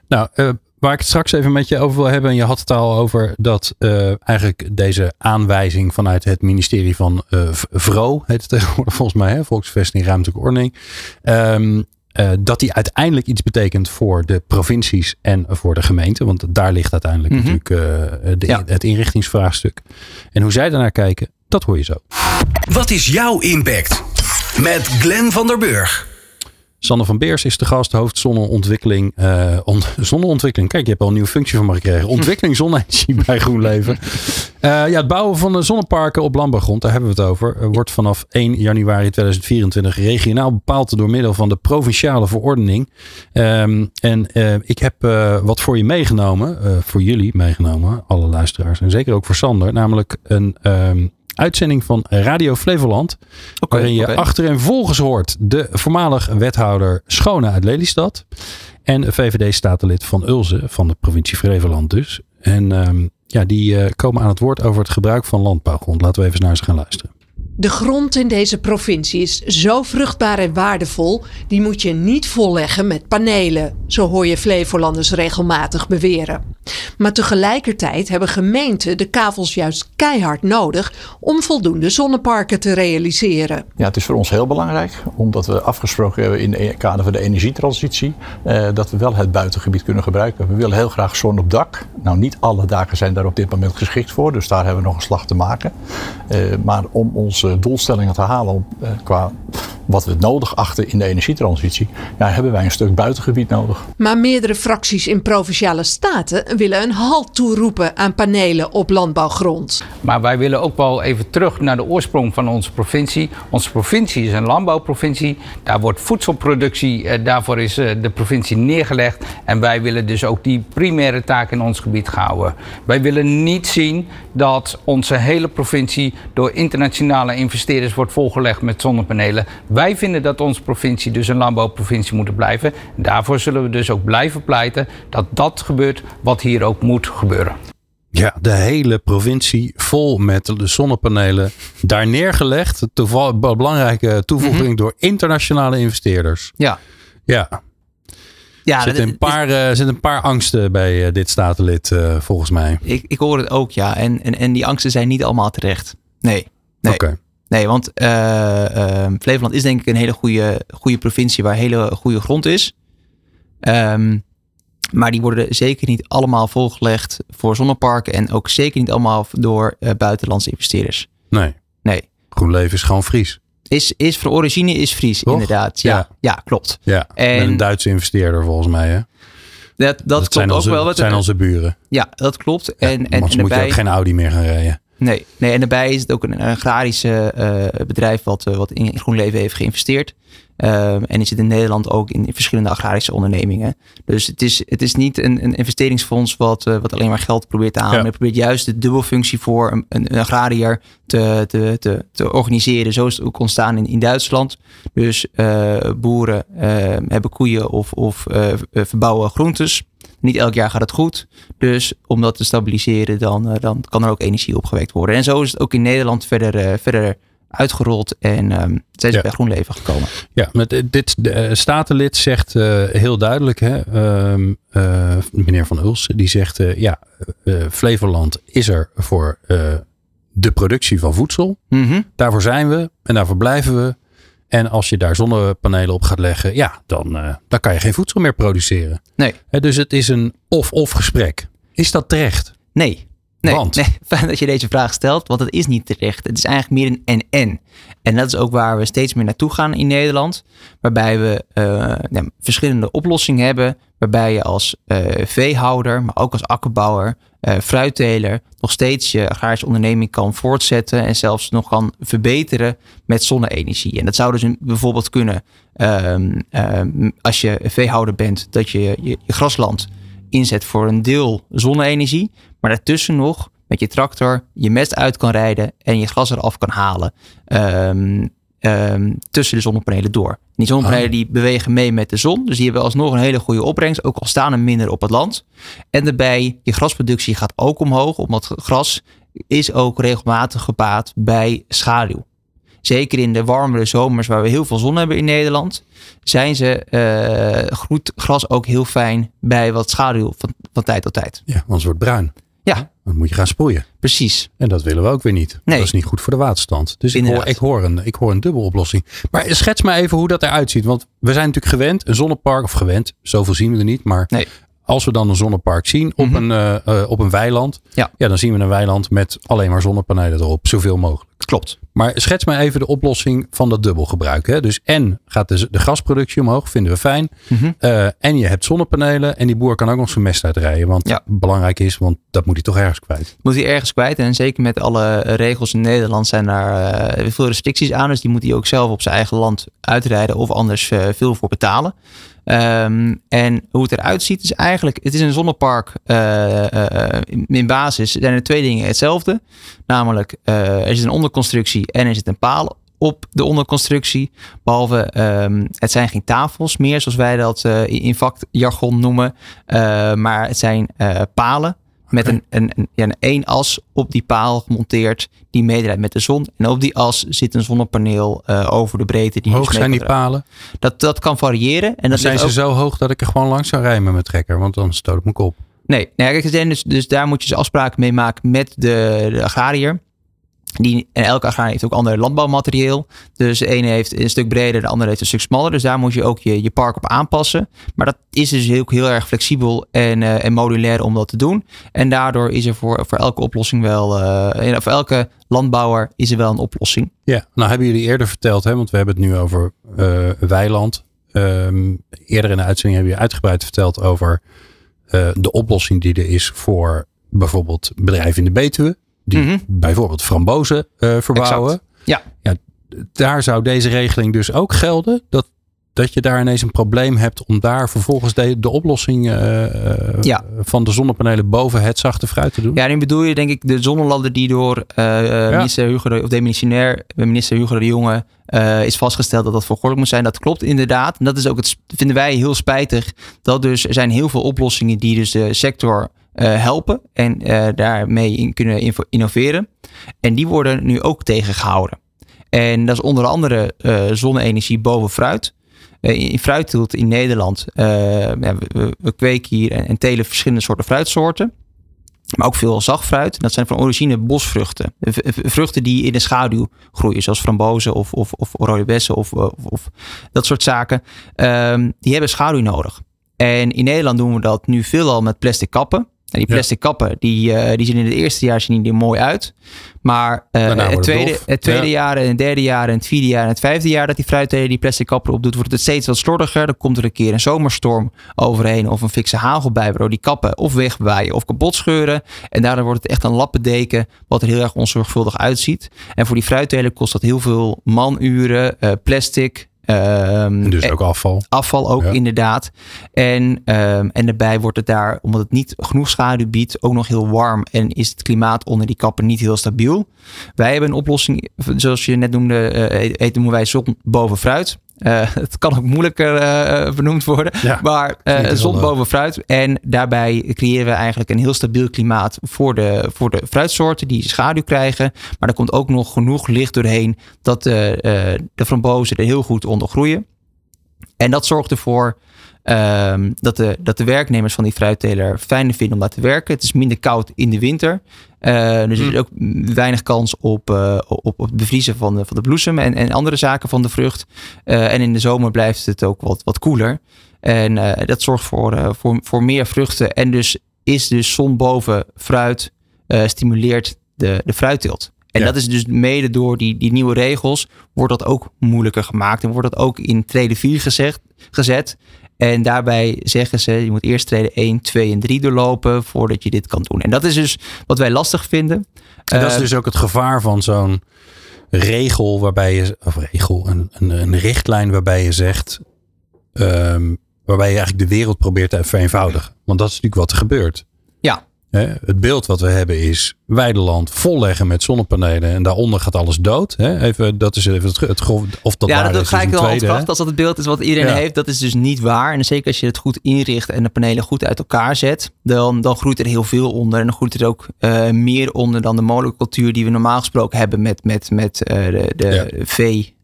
Nou, eh, waar ik het straks even met je over wil hebben. En je had het al over dat eh, eigenlijk deze aanwijzing vanuit het ministerie van eh, VRO, heet het tegenwoordig volgens mij, hè? Volksvesting Ruimtelijke Ordening. ehm, eh, dat die uiteindelijk iets betekent voor de provincies en voor de gemeente. Want daar ligt uiteindelijk Mhm. natuurlijk eh, de, Ja. het inrichtingsvraagstuk. En hoe zij daarnaar kijken, dat hoor je zo. Wat is jouw impact? Met Glenn van der Burg. Sander van Beers is de gast, hoofd zonneontwikkeling. eh, on- zonneontwikkeling. Kijk, je hebt al een nieuwe functie van me gekregen. Ontwikkeling zonne-energie bij GroenLeven. Eh, ja, het bouwen van de zonneparken op landbouwgrond, daar hebben we het over. eh, wordt vanaf 1 januari 2024 regionaal bepaald door middel van de provinciale verordening. Ehm, en ik heb wat voor je meegenomen, voor jullie meegenomen, alle luisteraars. En zeker ook voor Sander. Namelijk een ehm, uitzending van Radio Flevoland. waarin je achter en volgens hoort de voormalig wethouder Schone uit Lelystad. En VVD-statenlid van Ulze van de provincie Flevoland dus. En ehm, ja, die eh, komen aan het woord over het gebruik van landbouwgrond. Laten we even naar ze gaan luisteren. De grond in deze provincie is zo vruchtbaar en waardevol, die moet je niet volleggen met panelen, zo hoor je Flevolanders regelmatig beweren. Maar tegelijkertijd hebben gemeenten de kavels juist keihard nodig om voldoende zonneparken te realiseren. Ja, het is voor ons heel belangrijk, omdat we afgesproken hebben in het kader van de energietransitie, eh, dat we wel het buitengebied kunnen gebruiken. We willen heel graag zon op dak. Nou, niet alle daken zijn daar op dit moment geschikt voor, dus daar hebben we nog een slag te maken. Eh, maar om onze doelstellingen te halen om, eh, qua wat we nodig achten in de energietransitie, ja, hebben wij een stuk buitengebied nodig. Maar meerdere fracties in provinciale staten willen een halt toeroepen aan panelen op landbouwgrond. Maar wij willen ook wel even terug naar de oorsprong van onze provincie. Onze provincie is een landbouwprovincie. Daar wordt voedselproductie, eh, daarvoor is eh, de provincie neergelegd. En wij willen dus ook die primaire taak in ons gebied houden. Wij willen niet zien dat onze hele provincie door internationale investeerders wordt volgelegd met zonnepanelen. Wij vinden dat onze provincie dus een landbouwprovincie moet blijven. Daarvoor zullen we dus ook blijven pleiten dat dat gebeurt wat hier ook moet gebeuren. Ja, de hele provincie vol met de zonnepanelen. Daar neergelegd. Toeval, belangrijke toevoeging door internationale investeerders. Ja. Ja, Ja, er zitten een, paar, eh, zitten een paar angsten bij eh, dit statenlid eh, volgens mij. ik, ik hoor het ook, ja. En, en, en die angsten zijn niet allemaal terecht. Nee. Nee. Oké. Nee, want Flevoland is denk ik een hele goede, goede provincie waar hele goede grond is. Ehm, maar die worden zeker niet allemaal volgelegd voor zonneparken en ook zeker niet allemaal door eh, buitenlandse investeerders. Nee. Nee. GroenLeven is gewoon Fries. Is, is van origine is Fries, Toch? inderdaad. Ja, Ja. ja. klopt. Ja, En- met een Duitse investeerder volgens mij. Hè? Dat, dat, klopt zijn ook onze, wel. dat zijn onze buren. Ja, dat klopt. En, en, en moet je ook geen Audi meer gaan rijden. Nee, nee, en daarbij is het ook een agrarische eh, bedrijf wat, eh, wat in GroenLeven heeft geïnvesteerd. Ehm, en is het in Nederland ook in, verschillende agrarische ondernemingen. Dus het is, het is niet een, een investeringsfonds wat, eh, wat alleen maar geld probeert te halen. Ja. Maar het probeert juist de dubbelfunctie voor een, een, een agrariër te, te, te, te organiseren. Zo is het ook ontstaan in, in Duitsland. Dus eh, boeren eh, hebben koeien of, of eh, verbouwen groentes. Niet elk jaar gaat het goed. Dus om dat te stabiliseren, dan, dan kan er ook energie opgewekt worden. En zo is het ook in Nederland verder, verder uitgerold. En ehm zijn ze Ja. bij GroenLeven gekomen. Ja, met dit- dit de eh, statenlid zegt eh, heel duidelijk, hè, ehm, eh, meneer Van Uls, die zegt, eh, ja, eh, Flevoland is er voor eh, de productie van voedsel. Mhm. Daarvoor zijn we en daarvoor blijven we. En als je daar zonnepanelen op gaat leggen, ja, dan, eh, dan kan je geen voedsel meer produceren. Nee. Dus het is een of-of gesprek. Is dat terecht? Nee. Nee, Want? nee, fijn dat je deze vraag stelt, want het is niet terecht. Het is eigenlijk meer een en-en. En dat is ook waar we steeds meer naartoe gaan in Nederland. Waarbij we eh, ja, verschillende oplossingen hebben. Waarbij je als eh, veehouder, maar ook als akkerbouwer, fruitteler... nog steeds je agrarische onderneming kan voortzetten... en zelfs nog kan verbeteren met zonne-energie. En dat zou dus bijvoorbeeld kunnen ehm, ehm, als je veehouder bent... dat je je, je grasland inzet voor een deel zonne-energie. Maar daartussen nog met je tractor je mest uit kan rijden en je gras eraf kan halen. ehm, ehm, tussen de zonnepanelen door. En die zonnepanelen Ah. die bewegen mee met de zon. Dus die hebben alsnog een hele goede opbrengst. Ook al staan er minder op het land. En daarbij, je grasproductie gaat ook omhoog. Omdat gras is ook regelmatig gebaat bij schaduw. Zeker in de warmere zomers waar we heel veel zon hebben in Nederland. Zijn ze, groeit gras ook heel fijn bij wat schaduw van, van tijd tot tijd. Ja, wordt het bruin. Ja, Dan moet je gaan sproeien. precies. En dat willen we ook weer niet. Nee. Dat is niet goed voor de waterstand. Dus ik hoor, ik, hoor een, ik hoor een dubbele oplossing. Maar schets maar even hoe dat eruit ziet. Want we zijn natuurlijk gewend, een zonnepark, of gewend, zoveel zien we er niet. Maar Nee. Als we dan een zonnepark zien op, Mhm. een, eh, eh, op een weiland. Ja. dan zien we een weiland met alleen maar zonnepanelen erop. Zoveel mogelijk. Klopt. Maar schets maar even de oplossing van dat dubbelgebruik. Hè? Dus en gaat de, de gasproductie omhoog, vinden we fijn. Mhm. Eh, en je hebt zonnepanelen. En die boer kan ook nog zijn mest uitrijden. Want Ja. belangrijk is, want dat moet hij toch ergens kwijt. Moet hij ergens kwijt. En zeker met alle regels in Nederland zijn daar eh, veel restricties aan. Dus die moet hij ook zelf op zijn eigen land uitrijden of anders veel voor betalen. Ehm, en hoe het eruit ziet is eigenlijk, het is een zonnepark eh, eh, in- in basis zijn er twee dingen hetzelfde. Namelijk eh, er zit een onderconstructie en er zit een paal op de onderconstructie. Behalve ehm, het zijn geen tafels meer zoals wij dat eh, in vakjargon noemen. Eh, maar het zijn eh, palen met een, een, een, ja, een één as op die paal gemonteerd die meedraait met de zon. En op die as zit een zonnepaneel eh, over de breedte. Die Hoe hoog zijn die palen? Dat, dat kan variëren. En dat zijn ze ook- zo hoog dat ik er gewoon langs zou rijden met mijn trekker. Want dan stoot ik mijn kop. Nee, nee dus, dus daar moet je dus afspraken mee maken met de, de agrariër. Die, en elke agrariër heeft ook ander landbouwmaterieel. Dus de ene heeft een stuk breder, de andere heeft een stuk smaller. Dus daar moet je ook je, je park op aanpassen. Maar dat is dus heel, heel erg flexibel en, eh, en modulair om dat te doen. En daardoor is er voor, voor elke oplossing wel, en voor elke landbouwer is er wel een oplossing. Ja, nou hebben jullie eerder verteld, hè, want we hebben het nu over eh, weiland. Ehm, eerder in de uitzending hebben jullie uitgebreid verteld over de oplossing die er is voor bijvoorbeeld bedrijven in de Betuwe. Die Mhm. bijvoorbeeld frambozen eh, verbouwen. Exact. Ja. ja. Daar zou deze regeling dus ook gelden. Dat, dat je daar ineens een probleem hebt om daar vervolgens de, de oplossing eh, eh, Ja. van de zonnepanelen boven het zachte fruit te doen. Ja, nu bedoel je denk ik de zonnelanden die door minister Hugo de, of demissionair minister Hugo de Jonge is vastgesteld dat dat vergoddelijk moet zijn. Dat klopt inderdaad. En dat is ook het vinden wij heel spijtig. Dat dus er zijn heel veel oplossingen die dus de sector helpen en eh, daarmee in kunnen innoveren. En die worden nu ook tegengehouden. En dat is onder andere eh, zonne-energie boven fruit. Eh, in fruitteelt in Nederland, eh, we, we- we kweken hier en, en telen verschillende soorten fruitsoorten. Maar ook veel zachtfruit. Dat zijn van origine bosvruchten. Vruchten die in de schaduw groeien. Zoals frambozen of, of, of rode bessen of, of, of dat soort zaken. Ehm, die hebben schaduw nodig. En in Nederland doen we dat nu veelal met plastic kappen. En die Ja. plastic kappen, die, eh, die zien in het eerste jaar zien die er mooi uit. Maar eh, het, tweede, het tweede Ja. jaar en het derde jaar en het vierde jaar en het vijfde jaar dat die fruitteler die plastic kappen opdoet, wordt het steeds wat slordiger. Dan komt er een keer een zomerstorm overheen of een fikse hagel bij, waardoor die kappen of wegwaaien of kapot scheuren. En daardoor wordt het echt een lappendeken wat er heel erg onzorgvuldig uitziet. En voor die fruitteler kost dat heel veel manuren, eh, plastic. Ehm, dus ook afval. Afval ook Ja. inderdaad. En, ehm, en daarbij wordt het daar, omdat het niet genoeg schaduw biedt, ook nog heel warm. En is het klimaat onder die kappen niet heel stabiel. Wij hebben een oplossing, zoals je net noemde, heet noemen wij zon boven fruit. Eh, het kan ook moeilijker eh, benoemd worden. Ja, maar eh, klinkt zon eh, boven fruit. En daarbij creëren we eigenlijk een heel stabiel klimaat voor de, voor de fruitsoorten die schaduw krijgen. Maar er komt ook nog genoeg licht doorheen dat de, eh, de frambozen er heel goed onder groeien. En dat zorgt ervoor ehm, dat, de, dat de werknemers van die fruitteler fijner vinden om daar te werken. Het is minder koud in de winter. Eh, dus er is ook weinig kans op, eh, op, op het bevriezen van de, van de bloesem en, en andere zaken van de vrucht. Eh, en in de zomer blijft het ook wat, wat koeler. En dat zorgt voor, voor, voor meer vruchten. En dus is dus zon boven fruit stimuleert de, de fruitteelt. En Ja. dat is dus mede door die, die nieuwe regels wordt dat ook moeilijker gemaakt. En wordt dat ook in treden 4 gezegd, gezet. En daarbij zeggen ze, je moet eerst treden 1, 2 en 3 doorlopen voordat je dit kan doen. En dat is dus wat wij lastig vinden. En dat is Eh, dus ook het gevaar van zo'n regel waarbij je, of regel, een, een, een richtlijn waarbij je zegt, ehm, waarbij je eigenlijk de wereld probeert te vereenvoudigen. Want dat is natuurlijk wat er gebeurt. Het beeld wat we hebben is weideland volleggen met zonnepanelen en daaronder gaat alles dood. Hè? Even, dat is even het, het grof- of dat ja, waar dat is, ga ik wel ontkrachten. Als dat het beeld is wat iedereen Ja. heeft, dat is dus niet waar. En zeker als je het goed inricht en de panelen goed uit elkaar zet, dan, dan groeit er heel veel onder. En dan groeit er ook eh, meer onder dan de monocultuur die we normaal gesproken hebben met, met, met eh, de, de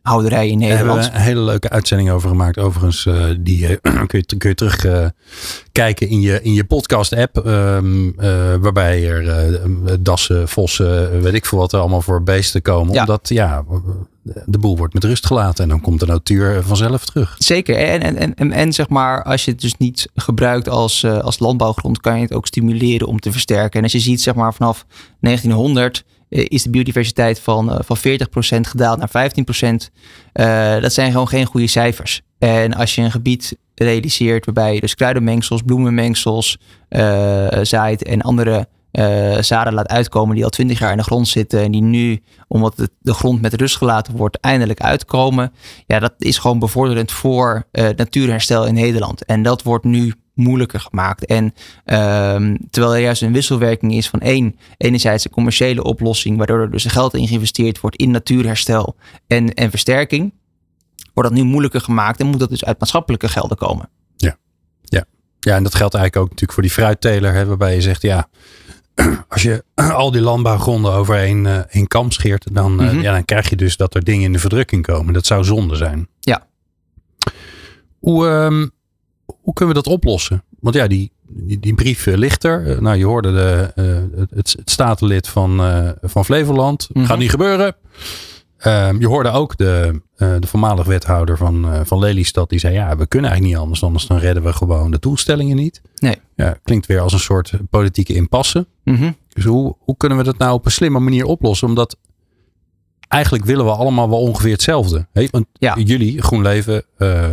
veehouderij in Daar hebben Nederland. we een hele leuke uitzending over gemaakt. Overigens, eh, die eh, kun je, kun je terug eh, kijken in je, in je podcast app. ehm, eh, waarbij er dassen, vossen, weet ik veel wat er allemaal voor beesten komen. Ja. Omdat ja, de boel wordt met rust gelaten. En dan komt de natuur vanzelf terug. Zeker. En, en, en, en, en zeg maar, als je het dus niet gebruikt als, als landbouwgrond, kan je het ook stimuleren om te versterken. En als je ziet, zeg maar, vanaf 1900 eh, is de biodiversiteit van, eh, van 40% gedaald naar 15%. Eh, dat zijn gewoon geen goede cijfers. En als je een gebied realiseert waarbij je dus kruidenmengsels, bloemenmengsels eh, zaait en andere eh, zaden laat uitkomen die al 20 jaar in de grond zitten en die nu, omdat de grond met rust gelaten wordt, eindelijk uitkomen. Ja, dat is gewoon bevorderend voor eh, natuurherstel in Nederland. En dat wordt nu moeilijker gemaakt. En ehm, terwijl er juist een wisselwerking is van één, enerzijds een commerciële oplossing, waardoor er dus geld in geïnvesteerd wordt in natuurherstel en, en versterking, wordt dat nu moeilijker gemaakt en moet dat dus uit maatschappelijke gelden komen. Ja, en dat geldt eigenlijk ook natuurlijk voor die fruitteler. Hè, waarbij je zegt, ja, als je al die landbouwgronden over één, één kam scheert, dan, eh, Mhm. ja, dan krijg je dus dat er dingen in de verdrukking komen. Dat zou zonde zijn. Ja. Hoe, ehm, hoe kunnen we dat oplossen? Want ja, die, die, die brief eh, ligt er. Eh, nou, je hoorde de, eh, het, het, statenlid van, van Flevoland. Mhm. Gaat niet gebeuren. Ehm, je hoorde ook de, eh, de voormalig wethouder van, van Lelystad. Die zei, ja, we kunnen eigenlijk niet anders. Anders dan redden we gewoon de doelstellingen niet. Nee. Ja, klinkt weer als een soort politieke impasse. Mhm. Dus hoe, hoe kunnen we dat nou op een slimme manier oplossen? Omdat eigenlijk willen we allemaal wel ongeveer hetzelfde. Hè? Want Ja. jullie, GroenLeven, eh,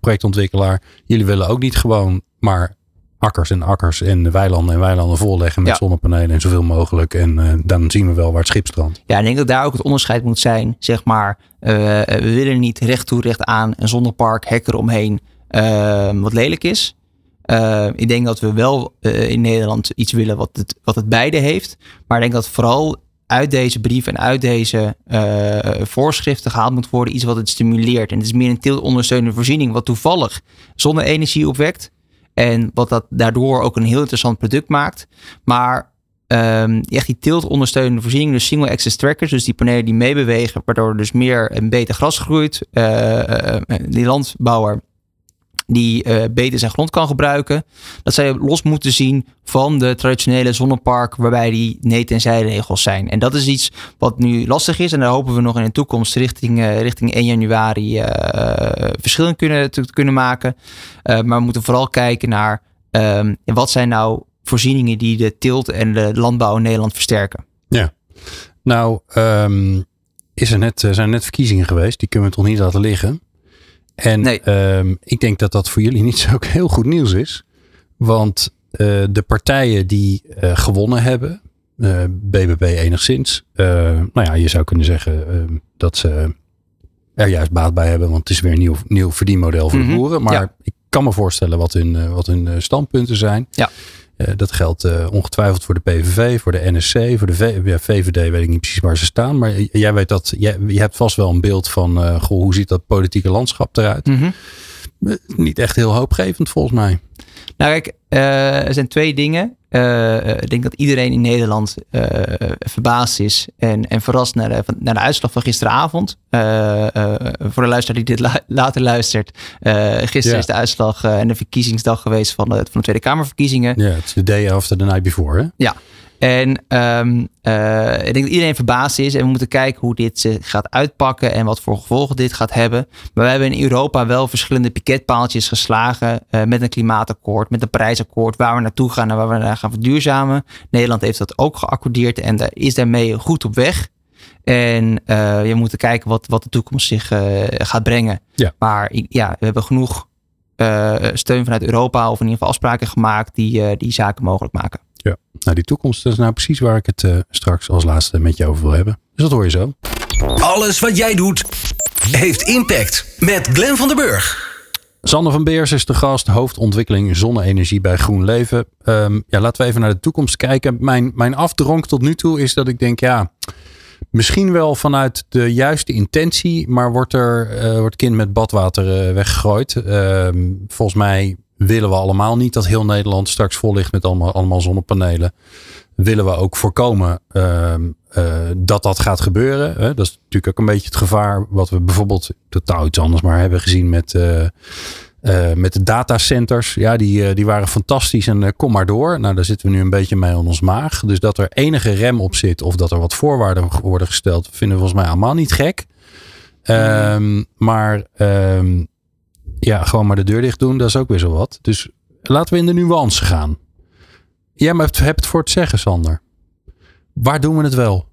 projectontwikkelaar, jullie willen ook niet gewoon maar akkers en akkers en weilanden en weilanden volleggen met Ja. zonnepanelen en zoveel mogelijk. En eh, dan zien we wel waar het schip strandt. Ja, ik denk dat daar ook het onderscheid moet zijn. Zeg maar, eh, we willen niet recht toe, recht aan een zonnepark, hek eromheen, eh, wat lelijk is. Ik denk dat we wel in Nederland iets willen wat het, wat het beide heeft. Maar ik denk dat vooral uit deze brief en uit deze eh, voorschriften gehaald moet worden iets wat het stimuleert. En het is meer een teeltondersteunende voorziening, wat toevallig zonne-energie opwekt. En wat dat daardoor ook een heel interessant product maakt. Maar ehm, echt die teeltondersteunende voorziening, dus single access trackers, dus die panelen die meebewegen, waardoor er dus meer en beter gras groeit. eh, die landbouwer die eh, beter zijn grond kan gebruiken. Dat je los moeten zien van de traditionele zonnepark waarbij die nee- en zijregels zijn. En dat is iets wat nu lastig is en daar hopen we nog in de toekomst richting, eh, richting 1 januari eh verschil in kunnen, te, kunnen maken. Eh, maar we moeten vooral kijken naar ehm, wat zijn nou voorzieningen die de teelt en de landbouw in Nederland versterken. Nou, ehm, is er net, er zijn net verkiezingen geweest. Die kunnen we toch niet laten liggen. En Nee. ehm, ik denk dat dat voor jullie niet zo heel goed nieuws is. Want eh, de partijen die eh, gewonnen hebben, BBB enigszins. eh, nou ja, je zou kunnen zeggen ehm, dat ze er juist baat bij hebben. Want het is weer een nieuw, nieuw verdienmodel voor Mhm, de boeren. Maar ja. ik kan me voorstellen wat hun, wat hun standpunten zijn. Ja. Eh, dat geldt eh, ongetwijfeld voor de PVV, voor de NSC, voor de V- ja, VVD weet ik niet precies waar ze staan. Maar jij weet dat, jij, je hebt vast wel een beeld van, eh, goh, hoe ziet dat politieke landschap eruit? Mhm. Niet echt heel hoopgevend volgens mij. Nou kijk, er zijn twee dingen. Eh, eh, ik denk dat iedereen in Nederland eh, verbaasd is en, en verrast naar de, naar de uitslag van gisteravond. Voor de luisteraar die dit la- later luistert. gisteren is de uitslag en de verkiezingsdag geweest van de, van de Tweede Kamerverkiezingen. Ja, het is de day after the night before. Hè? Ja. En ehm, eh, ik denk dat iedereen verbaasd is. En we moeten kijken hoe dit zich gaat uitpakken. En wat voor gevolgen dit gaat hebben. Maar we hebben in Europa wel verschillende piketpaaltjes geslagen. eh, met een klimaatakkoord, met een prijsakkoord. Waar we naartoe gaan en waar we naar gaan verduurzamen. Nederland heeft dat ook geaccordeerd. En daar is daarmee goed op weg. En eh we moeten kijken wat, wat de toekomst zich gaat brengen. Ja. Maar ja, we hebben genoeg steun vanuit Europa. Of in ieder geval afspraken gemaakt die, die zaken mogelijk maken. Ja. Nou, die toekomst dat is nou precies waar ik het eh, straks als laatste met je over wil hebben. Dus dat hoor je zo. Alles wat jij doet heeft impact. Met Glenn van den Burg. Sander van Beers is de gast, hoofdontwikkeling zonne-energie bij GroenLeven. Um, ja, laten we even naar de toekomst kijken. Mijn, mijn afdronk tot nu toe is dat ik denk, ja, misschien wel vanuit de juiste intentie, maar wordt er uh, wordt kind met badwater uh, weggegooid. Uh, volgens mij willen we allemaal niet dat heel Nederland straks vol ligt met allemaal, allemaal zonnepanelen. Willen we ook voorkomen uh, dat dat gaat gebeuren. Hè? Dat is natuurlijk ook een beetje het gevaar wat we bijvoorbeeld totaal iets anders maar hebben gezien met, uh, met de datacenters. Ja, die, die waren fantastisch en kom maar door. Nou, daar zitten we nu een beetje mee aan ons maag. Dus dat er enige rem op zit of dat er wat voorwaarden worden gesteld, vinden we volgens mij allemaal niet gek. Um, maar um, ja, gewoon maar de deur dicht doen, dat is ook weer zo wat. Dus laten we in de nuance gaan. Jij ja, hebt het voor het zeggen, Sander. Waar doen we het wel?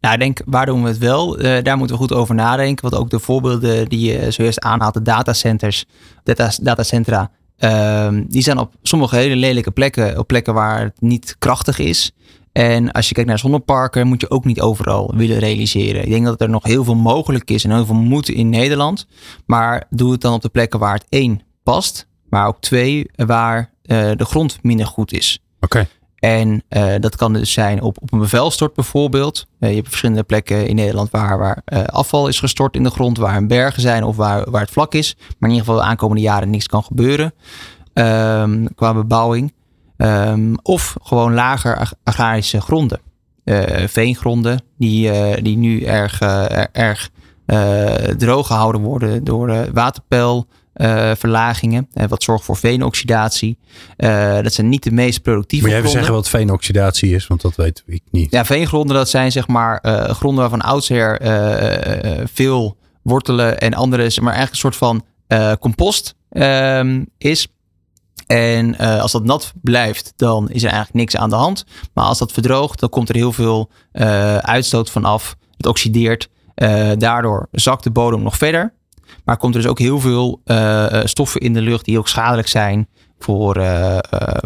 Nou, ik denk, waar doen we het wel? Uh, daar moeten we goed over nadenken. Want ook de voorbeelden die je zojuist aanhaalt, de datacenters, data, datacentra, uh, die zijn op sommige hele lelijke plekken, op plekken waar het niet krachtig is. En als je kijkt naar zonneparken, moet je ook niet overal willen realiseren. Ik denk dat er nog heel veel mogelijk is en heel veel moet in Nederland. Maar doe het dan op de plekken waar het één past, maar ook twee waar uh, de grond minder goed is. Oké. Okay. En uh, dat kan dus zijn op, op een bevelstort bijvoorbeeld. Uh, je hebt verschillende plekken in Nederland waar, waar uh, afval is gestort in de grond, waar een bergen zijn of waar, waar het vlak is. Maar in ieder geval de aankomende jaren niks kan gebeuren um, qua bebouwing. Um, of gewoon lager ag agrarische gronden. veengronden die, die nu erg, erg droog gehouden worden door waterpeil. Verlagingen. Uh, wat zorgt voor veenoxidatie. Dat zijn niet de meest productieve gronden. Maar jij zeggen wat veenoxidatie is, want dat weet ik niet. Ja, veengronden dat zijn zeg maar gronden waarvan oudsher veel wortelen en andere, maar eigenlijk een soort van compost ehm, is. En als dat nat blijft, dan is er eigenlijk niks aan de hand. Maar als dat verdroogt, dan komt er heel veel uitstoot vanaf. Het oxideert. daardoor zakt de bodem nog verder. Maar komt er dus ook heel veel stoffen in de lucht die ook schadelijk zijn voor.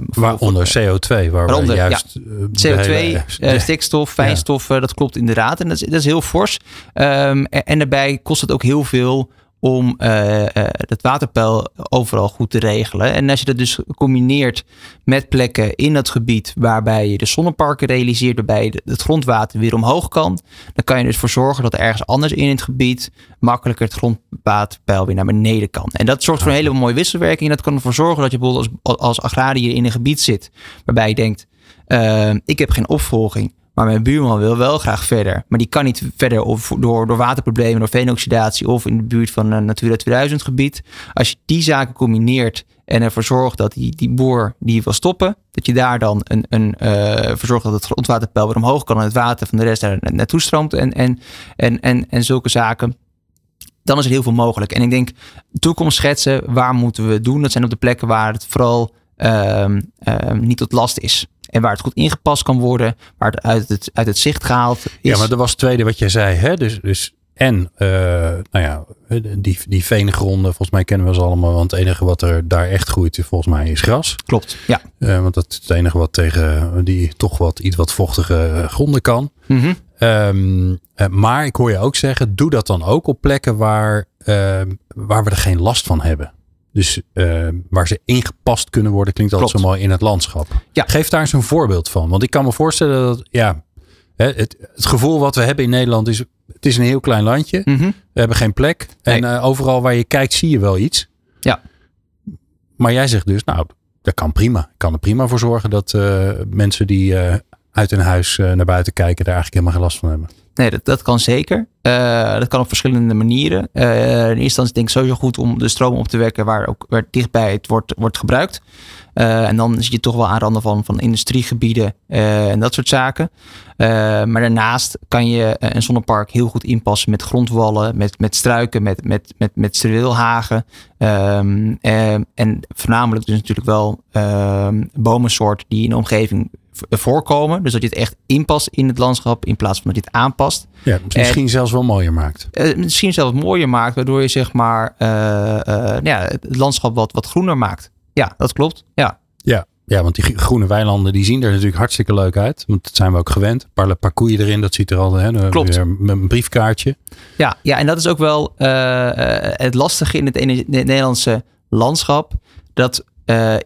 Waaronder CO2, waar waaronder, juist. Ja, CO2, hele, stikstof, fijnstoffen, ja. dat klopt inderdaad. En dat is, dat is heel fors. Um, en, en daarbij kost het ook heel veel om uh, het waterpeil overal goed te regelen. En als je dat dus combineert met plekken in het gebied waarbij je de zonneparken realiseert, waarbij het grondwater weer omhoog kan, dan kan je dus voor zorgen dat ergens anders in het gebied makkelijker het grondwaterpeil weer naar beneden kan. En dat zorgt voor een hele mooie wisselwerking. En dat kan ervoor zorgen dat je bijvoorbeeld als, als agrariër in een gebied zit waarbij je denkt, uh, ik heb geen opvolging. Maar mijn buurman wil wel graag verder. Maar die kan niet verder of door, door waterproblemen, door veenoxidatie of in de buurt van een Natura 2000 gebied. Als je die zaken combineert en ervoor zorgt dat die, die boer die wil stoppen, dat je daar dan een, een, uh, voor zorgt dat het grondwaterpeil weer omhoog kan en het water van de rest daar naartoe stroomt en, en, en, en, en zulke zaken. Dan is er heel veel mogelijk. En ik denk, toekomst schetsen, waar moeten we doen? Dat zijn op de plekken waar het vooral uh, uh, niet tot last is. En waar het goed ingepast kan worden, waar het uit het, uit het zicht gehaald is. Ja, maar dat was het tweede wat jij zei. Hè? Dus, dus en, uh, nou ja, die, die veengronden, volgens mij kennen we ze allemaal. Want het enige wat er daar echt groeit, volgens mij, is gras. Klopt, ja. Uh, want dat is het enige wat tegen die toch wat iets wat vochtige gronden kan. Mm -hmm. um, uh, maar ik hoor je ook zeggen, doe dat dan ook op plekken waar, waar we er geen last van hebben. Dus uh, waar ze ingepast kunnen worden, klinkt altijd Klopt. zo mooi in het landschap. Ja. Geef daar eens een voorbeeld van. Want ik kan me voorstellen dat, ja, het, het gevoel wat we hebben in Nederland is, het is een heel klein landje. Mm -hmm. We hebben geen plek. Nee. En uh, overal waar je kijkt zie je wel iets. Ja. Maar jij zegt dus, nou, dat kan prima. Ik kan er prima voor zorgen dat uh, mensen die uit hun huis naar buiten kijken, daar eigenlijk helemaal geen last van hebben. Nee, dat, dat kan zeker. Uh, dat kan op verschillende manieren. Uh, in eerste instantie denk ik sowieso goed om de stroom op te wekken waar ook waar dichtbij het wordt, wordt gebruikt. En dan zit je toch wel aan randen van, van industriegebieden en dat soort zaken. maar daarnaast kan je een zonnepark heel goed inpassen met grondwallen, met, met struiken, met, met, met, met struweelhagen. Um, en voornamelijk dus natuurlijk wel ehm, bomensoorten die in de omgeving voorkomen. Dus dat je het echt inpast in het landschap in plaats van dat je het aanpast. Ja, misschien en, zelfs wel mooier maakt. Uh, misschien zelfs mooier maakt, waardoor je zeg maar uh, uh, ja, het landschap wat, wat groener maakt. Ja, dat klopt. Ja. Ja, Ja, want die groene weilanden die zien er natuurlijk hartstikke leuk uit. Want dat zijn we ook gewend. Een paar, paar koeien erin, dat ziet er al. Hè, Klopt. Weer een briefkaartje. Ja, ja, en dat is ook wel het lastige in het, in het Nederlandse landschap. Dat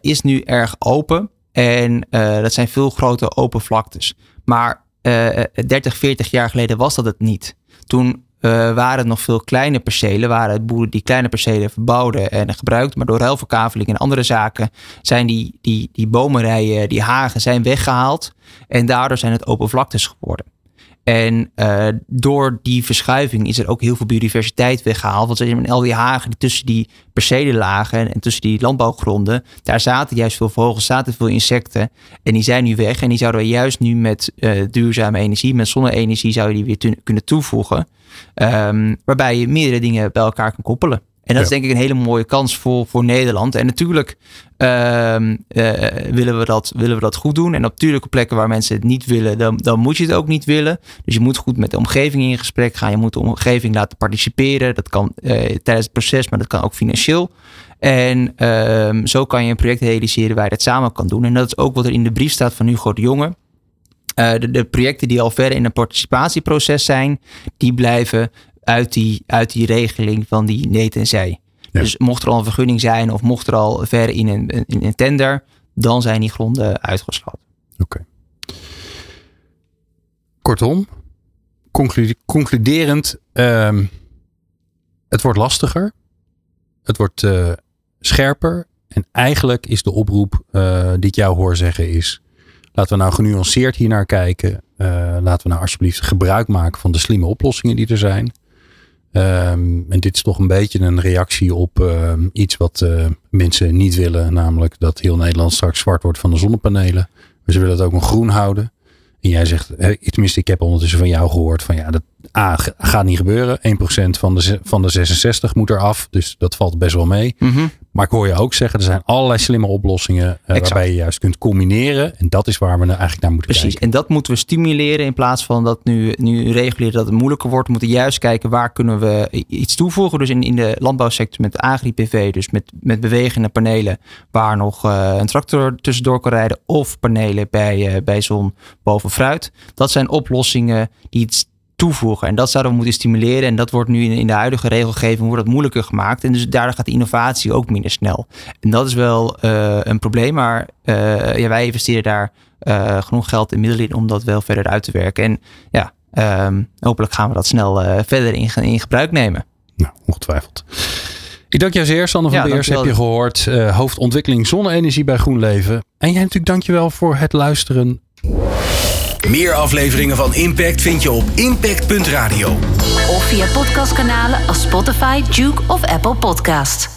is nu erg open. En uh, dat zijn veel grote open vlaktes. Maar 30, 40 jaar geleden was dat het niet. Toen uh, waren het nog veel kleine percelen, waren boeren die kleine percelen verbouwden en gebruikten. Maar door ruilverkaveling en andere zaken zijn die, die, die bomenrijen, die hagen, zijn weggehaald. En daardoor zijn het open vlaktes geworden. En uh, door die verschuiving is er ook heel veel biodiversiteit weggehaald. Want in al die hagen die tussen die percelen lagen en tussen die landbouwgronden, daar zaten juist veel vogels, zaten veel insecten. En die zijn nu weg. En die zouden we juist nu met uh, duurzame energie, met zonne-energie, zou je die weer kunnen toevoegen. Um, waarbij je meerdere dingen bij elkaar kan koppelen. En dat ja. is denk ik een hele mooie kans voor, voor Nederland. En natuurlijk uh, uh, willen, we dat, willen we dat goed doen. En natuurlijk op plekken waar mensen het niet willen, dan, dan moet je het ook niet willen. Dus je moet goed met de omgeving in gesprek gaan. Je moet de omgeving laten participeren. Dat kan uh, tijdens het proces, maar dat kan ook financieel. En ehm, zo kan je een project realiseren waar je dat samen kan doen. En dat is ook wat er in de brief staat van Hugo de Jonge. Uh, de, de, projecten die al verder in een participatieproces zijn, die blijven uit die, uit die regeling van die net en zij. Ja. Dus mocht er al een vergunning zijn of mocht er al ver in een, in een tender, dan zijn die gronden uitgesloten. Oké. Okay. Kortom, conclu concluderend, um, het wordt lastiger, het wordt uh, scherper en eigenlijk is de oproep uh, die ik jou hoor zeggen is, laten we nou genuanceerd hier naar kijken. Uh, laten we nou alsjeblieft gebruik maken van de slimme oplossingen die er zijn. Um, en dit is toch een beetje een reactie op uh, iets wat uh, mensen niet willen. Namelijk dat heel Nederland straks zwart wordt van de zonnepanelen. Maar ze willen het ook nog groen houden. En jij zegt, tenminste ik heb ondertussen van jou gehoord van ja, dat A, gaat niet gebeuren. 1% van de, van de 66 moet eraf. Dus dat valt best wel mee. Mm. Maar ik hoor je ook zeggen, er zijn allerlei slimme oplossingen uh, waarbij je juist kunt combineren. En dat is waar we nou eigenlijk naar moeten Precies. kijken. En dat moeten we stimuleren in plaats van dat nu, nu reguleren dat het moeilijker wordt. We moeten juist kijken waar kunnen we iets toevoegen. Dus in, in de landbouwsector met agri-PV, dus met, met bewegende panelen waar nog uh, een tractor tussendoor kan rijden. Of panelen bij, uh, bij zon boven fruit. Dat zijn oplossingen die iets toevoegen. En dat zouden we moeten stimuleren. En dat wordt nu in, in de huidige regelgeving wordt dat moeilijker gemaakt. En dus daardoor gaat de innovatie ook minder snel. En dat is wel uh, een probleem. Maar uh, ja, wij investeren daar uh, genoeg geld en middelen in om dat wel verder uit te werken. En ja, um, hopelijk gaan we dat snel verder in, in gebruik nemen. Nou, ongetwijfeld. Ik dank jou zeer, Sander van ja, Beers. Heb je gehoord. hoofdontwikkeling zonne-energie bij GroenLeven. En jij natuurlijk dankjewel voor het luisteren. Meer afleveringen van Impact vind je op impact.radio. Of via podcastkanalen als Spotify, Duke of Apple Podcast.